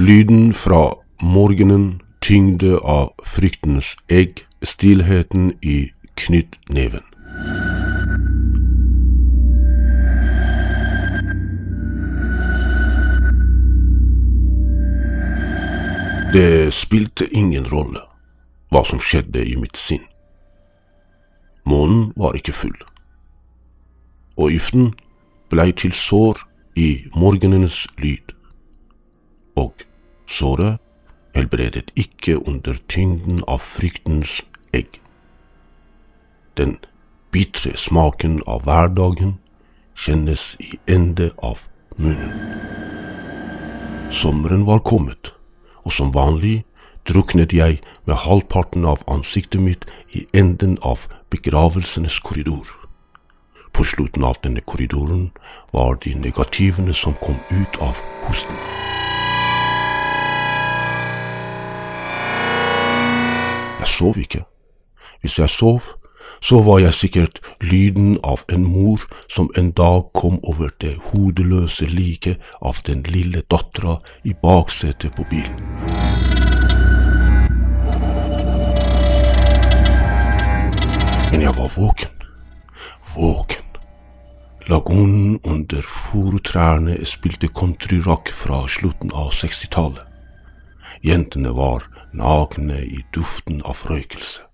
Lyden fra morgenen, tyngde av fryktens egg, stillheten i knyttneven. Det spilte ingen rolle hva som skjedde i mitt sinn. Månen var ikke full, og yften blei til sår i morgenens lyd, og såret helbredet ikke under tyngden av fryktens egg. Den bitre smaken av hverdagen kjennes i ende av munnen. Sommeren var kommet, og som vanlig druknet jeg med halvparten av ansiktet mitt i enden av begravelsenes korridor. På slutten av denne korridoren var de negativene som kom ut av hosten. Sov ikke. Hvis jeg sov, så var jeg sikkert lyden av en mor som en dag kom over det hodeløse liket av den lille dattera i baksetet på bilen. Men jeg var våken. Våken. Lagunen under furutrærne spilte countryrock fra slutten av 60-tallet. Jentene var nakne i duften av røykelse.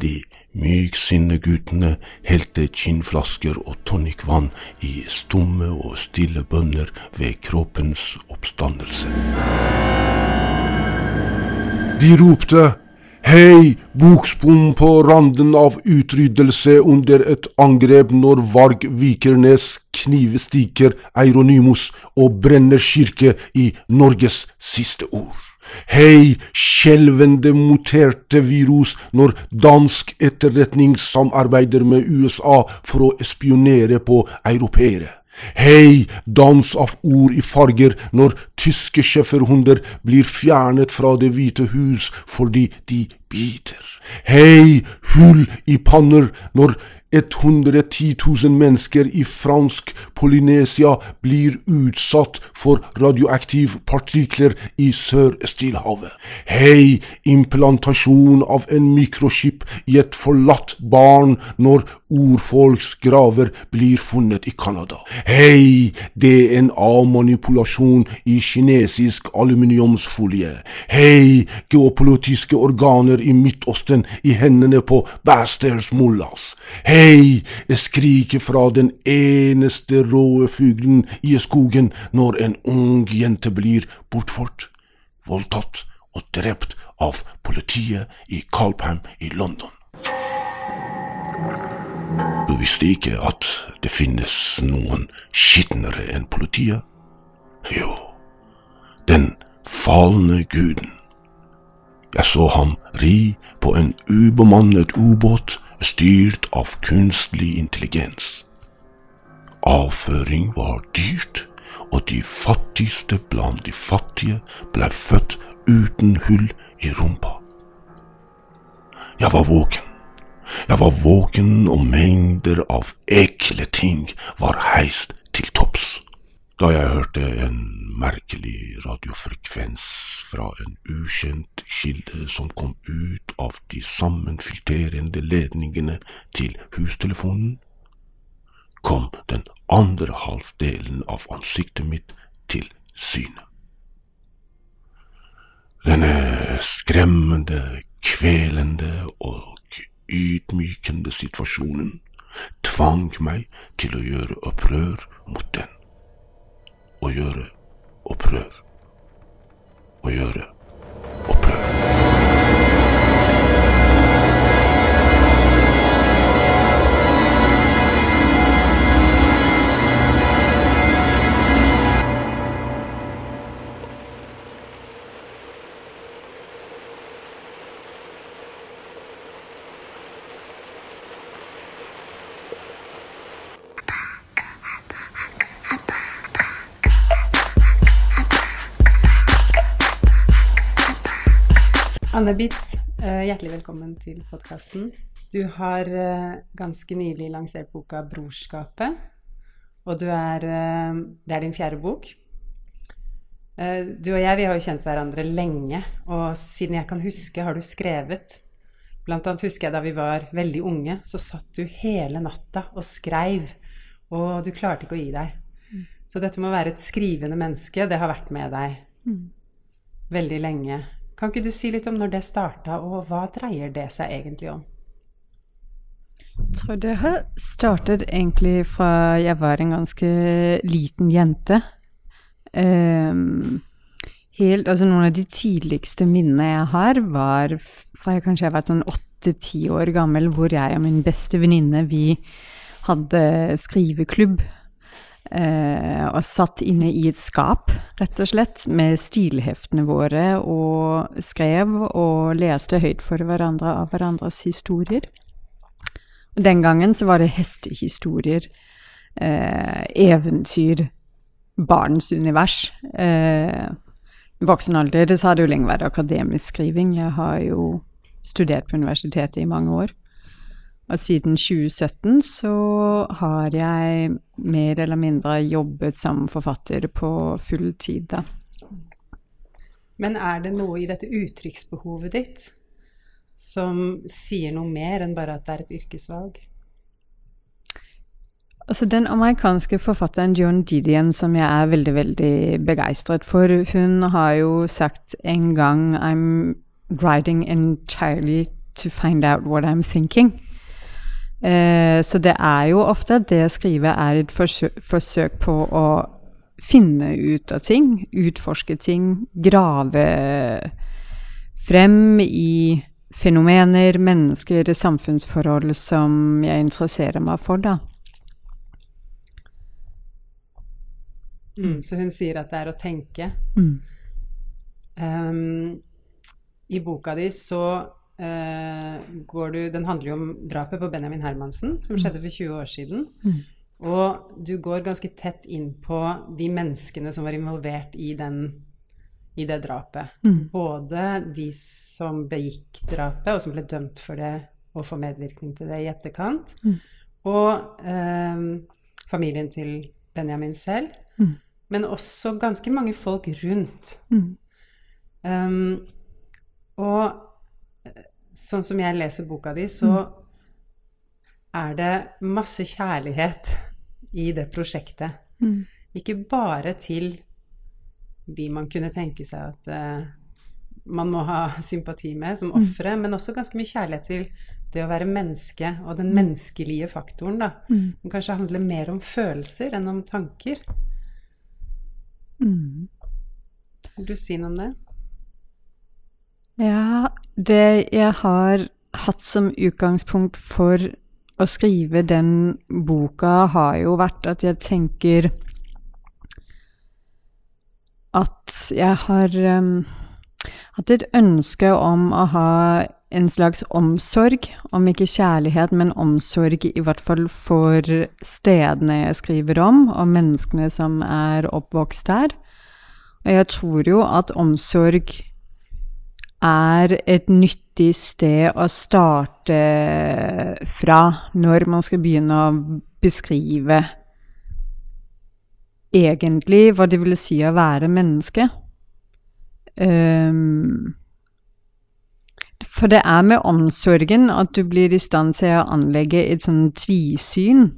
De myksinne guttene helte ginflasker og tonicvann i stumme og stille bønner ved kroppens oppstandelse. De ropte Hei, buksbom på randen av utryddelse under et angrep når Varg Vikernes knivstikker Eironymus og brenner kirke i Norges siste ord. Hei, skjelvende muterte virus når dansk etterretning samarbeider med USA for å espionere på europeere. Hei, dans av ord i farger når tyske schæferhunder blir fjernet fra Det hvite hus fordi de biter. Hei, hull i panner når 110 000 mennesker i fransk Polynesia blir utsatt for radioaktive partikler i Sør-Stillehavet. Hei, implantasjon av en mikroskip i et forlatt barn når urfolks graver blir funnet i Canada. Hei, DNA-manipulasjon i kinesisk aluminiumsfolie. Hei, geopolitiske organer i Midtøsten i hendene på bastards Mullas. Hei, skriket fra den eneste rå fuglen i skogen når en ung jente blir bortført, voldtatt og drept av politiet i Calpham i London. Du visste ikke at det finnes noen skitnere enn politiet? Jo, den falne guden. Jeg så ham ri på en ubemannet ubåt styrt av kunstig intelligens. Avføring var dyrt, og de fattigste blant de fattige ble født uten hull i rumpa. Jeg var våken. Jeg var våken, og mengder av ekle ting var heist til topps. Da jeg hørte en merkelig radiofrekvens fra en ukjent kilde som kom ut av de sammenfilterende ledningene til hustelefonen, kom den andre halvdelen av ansiktet mitt til syne. Denne skremmende, kvelende og ydmykende situasjonen tvang meg til å gjøre opprør mot den. Å og prøv Å gjøre Anne Bitz, eh, hjertelig velkommen til podkasten. Du har eh, ganske nylig lansert boka 'Brorskapet', og du er, eh, det er din fjerde bok. Du og jeg vi har jo kjent hverandre lenge, og siden jeg kan huske, har du skrevet. Blant annet husker jeg da vi var veldig unge, så satt du hele natta og skreiv, og du klarte ikke å gi deg. Mm. Så dette med å være et skrivende menneske, det har vært med deg mm. veldig lenge. Kan ikke du si litt om når det starta, og hva dreier det seg egentlig om? Jeg tror det har startet egentlig fra jeg var en ganske liten jente. Um, helt, altså Noen av de tidligste minnene jeg har, var fra jeg kanskje har vært sånn åtte-ti år gammel, hvor jeg og min beste venninne vi hadde skriveklubb. Uh, og satt inne i et skap, rett og slett, med stilheftene våre, og skrev og leste høyt for hverandre av hverandres historier. Og Den gangen så var det hestehistorier, eh, eventyr, barns univers. Eh, voksen alder så har det jo lenge vært akademisk skriving. Jeg har jo studert på universitetet i mange år. Og siden 2017 så har jeg mer eller mindre jobbet som forfatter på full tid, da. Men er det noe i dette uttrykksbehovet ditt som sier noe mer enn bare at det er et yrkesvalg? Altså Den amerikanske forfatteren John Didion, som jeg er veldig veldig begeistret for, hun har jo sagt en gang I'm writing entirely to find out what I'm thinking. Eh, så det er jo ofte at det å skrive er et forsøk, på å finne ut av ting, utforske ting, grave frem i fenomener, mennesker, samfunnsforhold som jeg interesserer meg for, da. Mm, så hun sier at det er å tenke. Mm. Um, I boka di så går du Den handler jo om drapet på Benjamin Hermansen, som mm. skjedde for 20 år siden. Mm. Og du går ganske tett inn på de menneskene som var involvert i den i det drapet. Mm. Både de som begikk drapet, og som ble dømt for det og får medvirkning til det i etterkant, mm. og eh, familien til Benjamin selv. Mm. Men også ganske mange folk rundt. Um, og sånn som jeg leser boka di, så mm. er det masse kjærlighet i det prosjektet. Mm. Ikke bare til de man kunne tenke seg at uh, man må ha sympati med som mm. ofre, mm. men også ganske mye kjærlighet til det å være menneske og den mm. menneskelige faktoren, da. Mm. Som kanskje handler mer om følelser enn om tanker. Mm. Vil du si noe om det? Ja, det jeg har hatt som utgangspunkt for å skrive den boka, har jo vært at jeg tenker at jeg har um, hatt et ønske om å ha en slags omsorg, om ikke kjærlighet, men omsorg i hvert fall for stedene jeg skriver om, og menneskene som er oppvokst der. Og jeg tror jo at omsorg er et nyttig sted å starte fra når man skal begynne å beskrive egentlig hva det vil si å være menneske. Um, for det er med omsorgen at du blir i stand til å anlegge et sånn tvisyn.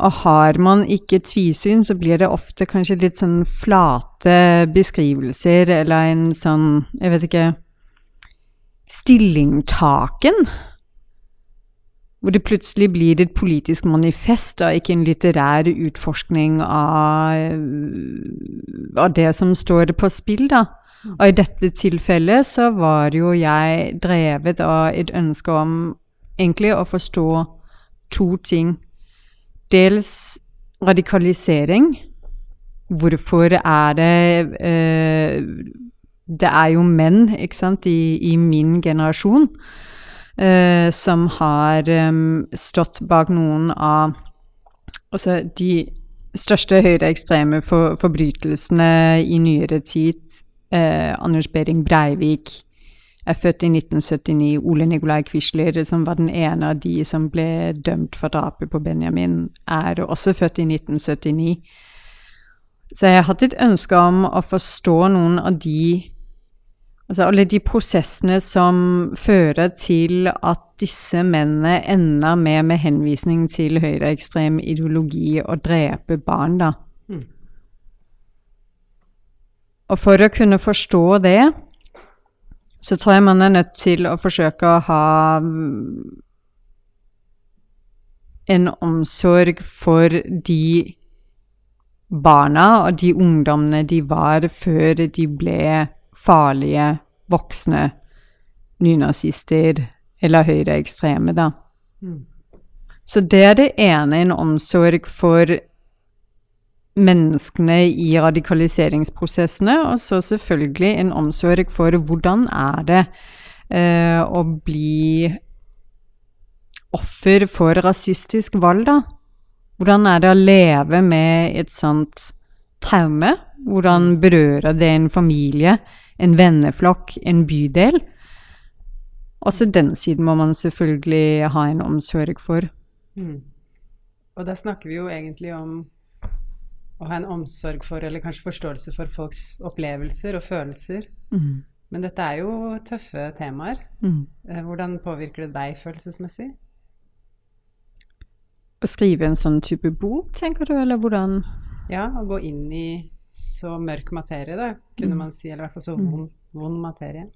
Og har man ikke tvisyn, så blir det ofte kanskje litt sånn flate beskrivelser, eller en sånn, jeg vet ikke Stillingtaken hvor det plutselig blir et politisk manifest og ikke en litterær utforskning av, av det som står på spill, da. Og i dette tilfellet så var jo jeg drevet av et ønske om egentlig å forstå to ting. Dels radikalisering. Hvorfor er det eh, Det er jo menn, ikke sant, i, i min generasjon eh, som har um, stått bak noen av altså de største høyreekstreme for, forbrytelsene i nyere tid. Eh, Anders Behring Breivik er født i 1979. Ole Nikolai Quisler, som var den ene av de som ble dømt for drapet på Benjamin, er også født i 1979. Så jeg har hatt et ønske om å forstå noen av de Altså alle de prosessene som fører til at disse mennene ender med, med henvisning til høyreekstrem ideologi, å drepe barn, da. Mm. Og for å kunne forstå det, så tror jeg man er nødt til å forsøke å ha en omsorg for de barna og de ungdommene de var før de ble farlige voksne nynazister eller høyreekstreme, da. Mm. Så det er det ene, en omsorg for menneskene i radikaliseringsprosessene, og så selvfølgelig en omsorg for hvordan er det eh, å bli offer for rasistisk vold, da? Hvordan er det å leve med et sånt traume? Hvordan berører det en familie, en venneflokk, en bydel? Også den siden må man selvfølgelig ha en omsorg for. Mm. Og da snakker vi jo egentlig om å ha en omsorg for, eller kanskje forståelse for folks opplevelser og følelser. Mm. Men dette er jo tøffe temaer. Mm. Eh, hvordan påvirker det deg følelsesmessig? Å skrive en sånn type bok, tenker du, eller hvordan? Ja, å gå inn i så mørk materie, da, kunne mm. man si. Eller i hvert fall så mm. vond, vond materie.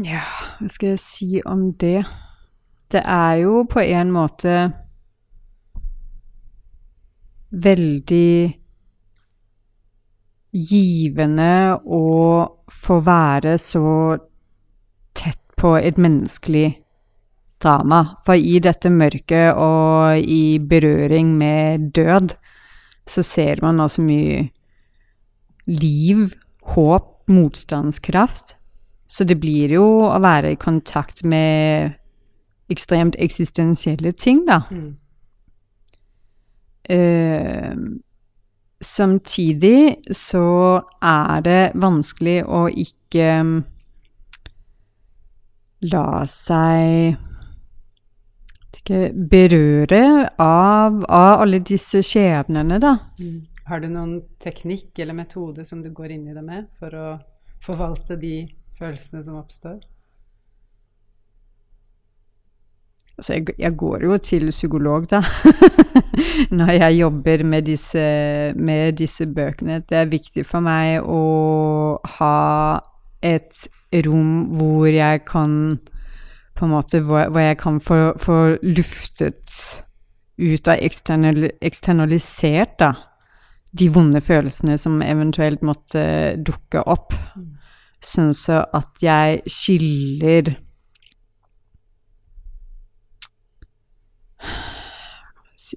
Ja, hva skal jeg si om det? Det er jo på en måte veldig givende å få være så tett på et menneskelig drama. For i dette mørket og i berøring med død, så ser man også mye liv, håp, motstandskraft. Så det blir jo å være i kontakt med ekstremt eksistensielle ting, da. Mm. Uh, samtidig så er det vanskelig å ikke la seg ikke berøre av, av alle disse skjebnene, da. Mm. Har du noen teknikk eller metode som du går inn i det med for å forvalte de følelsene som oppstår? Altså, jeg, jeg, går jo til psykolog, da, når jeg jobber med disse, med disse bøkene. Det er viktig for meg å ha et rom hvor jeg kan på en måte hvor, hvor jeg kan få, få, luftet ut av eksternal, eksternalisert, da, de vonde følelsene som eventuelt måtte dukke opp. Sånn så at jeg skiller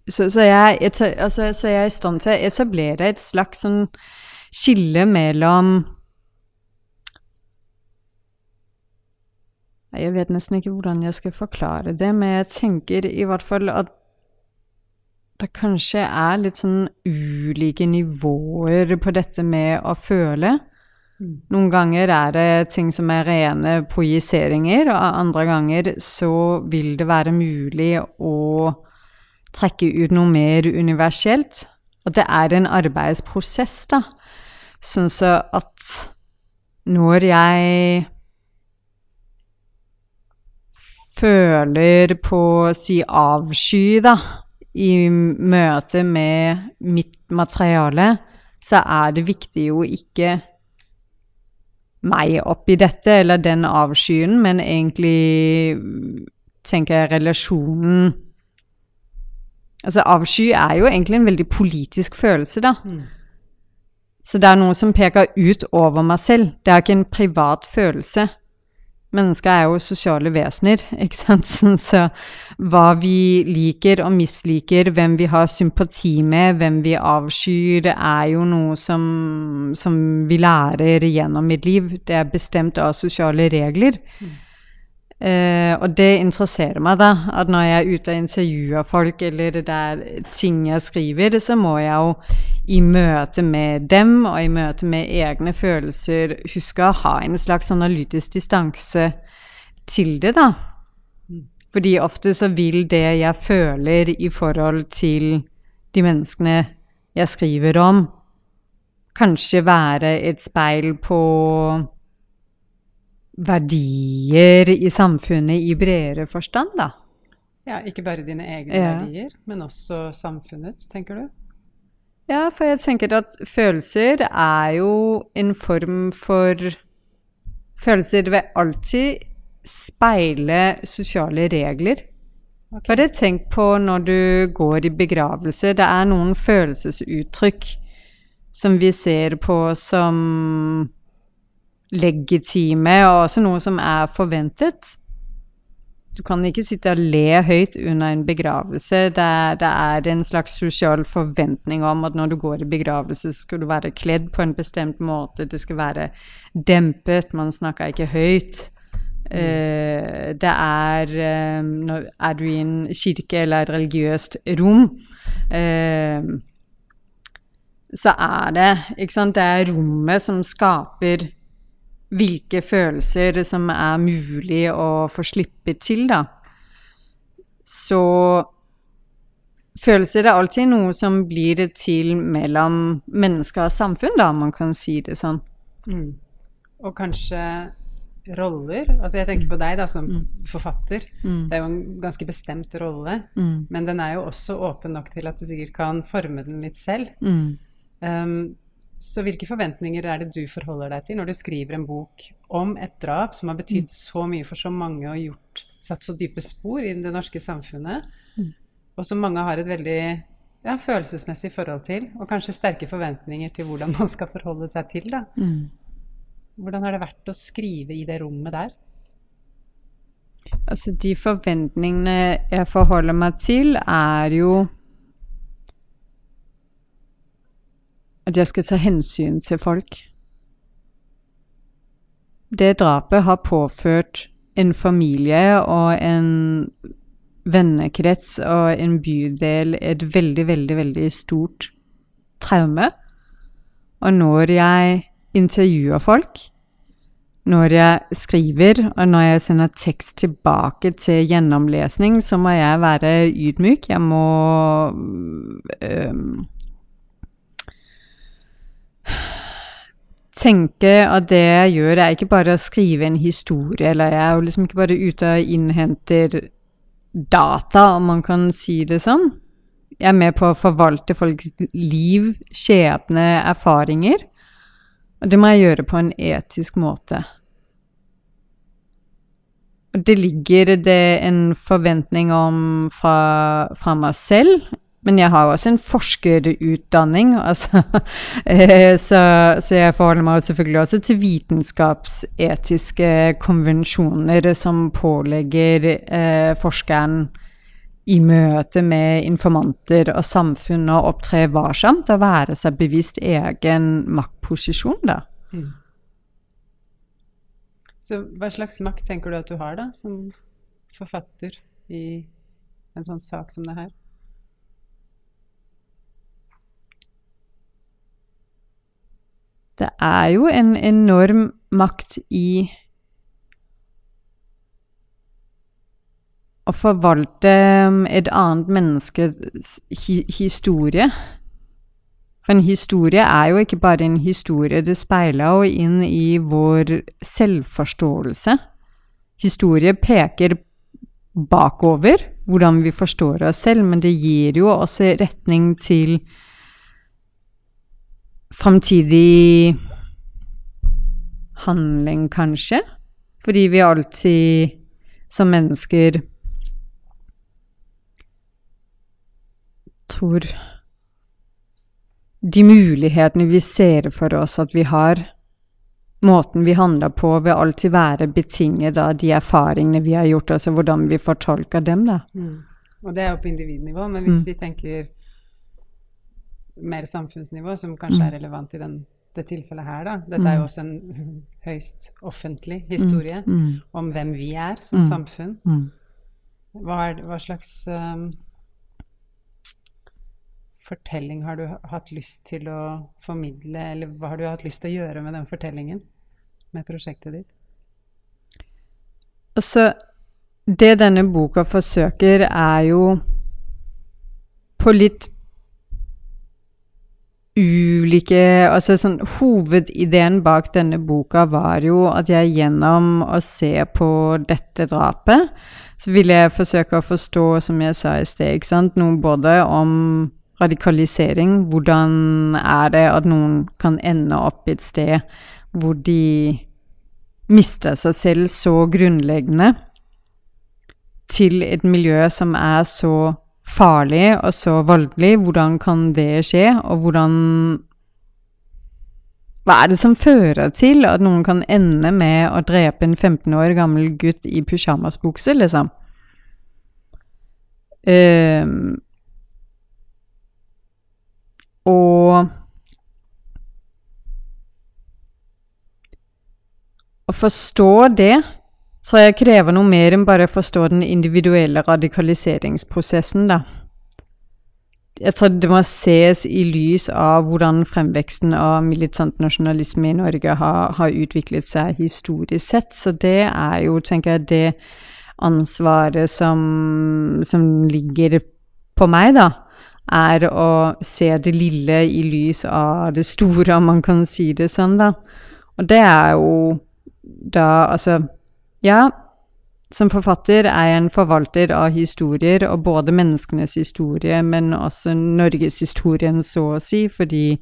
Så, så, jeg, altså, så, jeg, er i stand til å etablere et slags sånn skille mellom Jeg vet nesten ikke hvordan jeg skal forklare det, men jeg tenker i hvert fall at det kanskje er litt sånn ulike nivåer på dette med å føle. Mm. Noen ganger er det ting som er rene projiseringer, og andre ganger så vil det være mulig å trekke ut noe mer universelt. Og det er en arbeidsprosess, da. Sånn så at når jeg føler på å si avsky, da, i møte med mitt materiale, så er det viktig jo ikke meg oppi dette, eller den avskyen, men egentlig tenker jeg relasjonen Altså, avsky er jo egentlig en veldig politisk følelse, da. Mm. Så det er noe som peker ut over meg selv. Det er ikke en privat følelse. Mennesker er jo sosiale vesener, ikke sant. Så hva vi liker og misliker, hvem vi har sympati med, hvem vi avskyr, det er jo noe som, som vi lærer gjennom mitt liv. Det er bestemt av sosiale regler. Mm. Uh, og det interesserer meg, da. At når jeg er ute og intervjuer folk, eller det der ting jeg skriver, så må jeg jo i møte med dem og i møte med egne følelser huske å ha en slags analytisk distanse til det, da. Fordi ofte så vil det jeg føler i forhold til de menneskene jeg skriver om, kanskje være et speil på verdier i samfunnet i bredere forstand, da. Ja, ikke bare dine egne Ja. verdier, men også samfunnets, tenker du? Ja, for jeg tenker at følelser er jo en form for Følelser vil alltid speile sosiale regler. Okay. Bare tenk på når du går i begravelse. Det er noen følelsesuttrykk som vi ser på som legitime, og også noe som er forventet. Du kan ikke sitte og le høyt under en begravelse. Det er, det er en slags sosial forventning om at når du går i begravelse, skal du være kledd på en bestemt måte. Det skal være dempet, man snakker ikke høyt. Eh, det er eh, når, Er du i en kirke eller et religiøst rom, eh, så er det Ikke sant, det er rommet som skaper hvilke følelser som er mulig å få slippe til, da. Så følelser er alltid noe som blir til mellom mennesker og samfunn, da, man kan si det sånn. Mm. Og kanskje roller. Altså jeg tenker på deg da som forfatter. Mm. Det er jo en ganske bestemt rolle, Mm. men den er jo også åpen nok til at du sikkert kan forme den litt selv. Mm. Um, så hvilke forventninger er det du forholder deg til når du skriver en bok om et drap som har betydd så mye for så mange og gjort, satt så dype spor i det norske samfunnet, og som mange har et veldig ja, følelsesmessig forhold til, og kanskje sterke forventninger til hvordan man skal forholde seg til? da. Mm. Hvordan har det vært å skrive i det rommet der? Altså, de forventningene jeg forholder meg til, er jo at jeg skal ta hensyn til folk. Det drapet har påført en familie og en vennekrets og en bydel et veldig, veldig, veldig stort traume. Og når jeg intervjuer folk, når jeg skriver, og når jeg sender tekst tilbake til gjennomlesning, så må jeg være ydmyk. Jeg må øhm, tenke at det jeg gjør, er ikke bare å skrive en historie, eller jeg er jo liksom ikke bare ute og innhenter data, om man kan si det sånn. Jeg er med på å forvalte folks liv, skjebne, erfaringer. Og det må jeg gjøre på en etisk måte. Og det ligger det en forventning om fra, fra meg selv, men jeg har også en forskerutdanning, altså, eh, så, så jeg forholder meg selvfølgelig også til vitenskapsetiske konvensjoner som pålegger eh, forskeren i møte med informanter og samfunn å opptre varsomt og være seg bevisst egen maktposisjon, da. Mm. Så hva slags makt tenker du at du har da, som forfatter i en sånn sak som det her? Det er jo en enorm makt i å forvalte um, et annet menneskes hi historie. For en historie er jo ikke bare en historie, det speiler jo inn i vår selvforståelse. Historie peker bakover, hvordan vi forstår oss selv, men det gir jo også retning til framtidig handling, kanskje. Fordi vi alltid som mennesker tror de mulighetene vi ser for oss at vi har, måten vi handler på, vil alltid være betinget av de erfaringene vi har gjort, altså hvordan vi fortolker dem, da. Mm. Og det er jo på individnivå, men hvis Mm. vi tenker mer samfunnsnivå, som kanskje Mm. er relevant i den, det tilfellet her, da. Dette er jo også en høyst offentlig historie Mm. om hvem vi er som Mm. samfunn. Mm. Hva, er, hva slags um, fortelling har du hatt lyst til å formidle, eller hva har du hatt lyst til å gjøre med den fortellingen, med prosjektet ditt? Altså, det denne boka forsøker, er jo på litt ulike Altså sånn Hovedideen bak denne boka var jo at jeg gjennom å se på dette drapet, så ville jeg forsøke å forstå, som jeg sa i sted, ikke sant, noe både om radikalisering. Hvordan er det at noen kan ende opp i et sted hvor de mister seg selv så grunnleggende til et miljø som er så farlig og så voldelig. Hvordan kan det skje, og hvordan Hva er det som fører til at noen kan ende med å drepe en 15 år gammel gutt i pysjamasbukse, liksom? Um, og Å forstå det tror jeg krever noe mer enn bare å forstå den individuelle radikaliseringsprosessen, da. Jeg tror det må ses i lys av hvordan fremveksten av militant nasjonalisme i Norge har, har utviklet seg historisk sett. Så det er jo, tenker jeg, det ansvaret som, som ligger på meg, da er å se det lille i lys av det store, om man kan si det sånn, da. Og det er jo da Altså, ja, som forfatter er jeg en forvalter av historier, og både menneskenes historie, men også norgeshistorien, så å si, fordi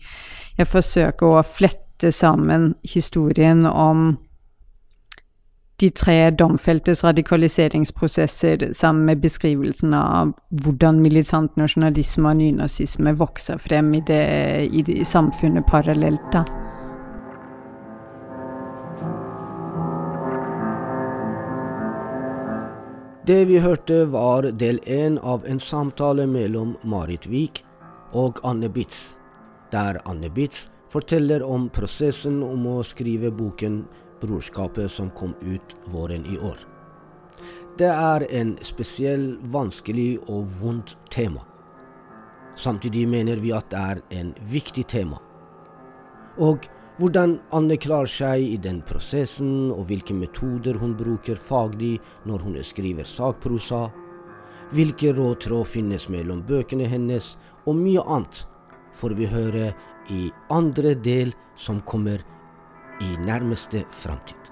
jeg forsøker å flette sammen historien om de tre domfeltes radikaliseringsprosesser sammen med beskrivelsen av hvordan militant nasjonalisme og nynazisme vokser frem i, det, i, det, i samfunnet parallelt. da. Det vi hørte, var del én av en samtale mellom Marit Vik og Anne Bitz, der Anne Bitz forteller om prosessen om å skrive boken brorskapet som kom ut våren i år. Det er en spesiell, vanskelig og vondt tema. Samtidig mener vi at det er en viktig tema. Og hvordan Anne klarer seg i den prosessen, og hvilke metoder hun bruker faglig når hun skriver sakprosa, hvilke råd tråd finnes mellom bøkene hennes, og mye annet får vi høre i andre del som kommer i nærmeste framtid.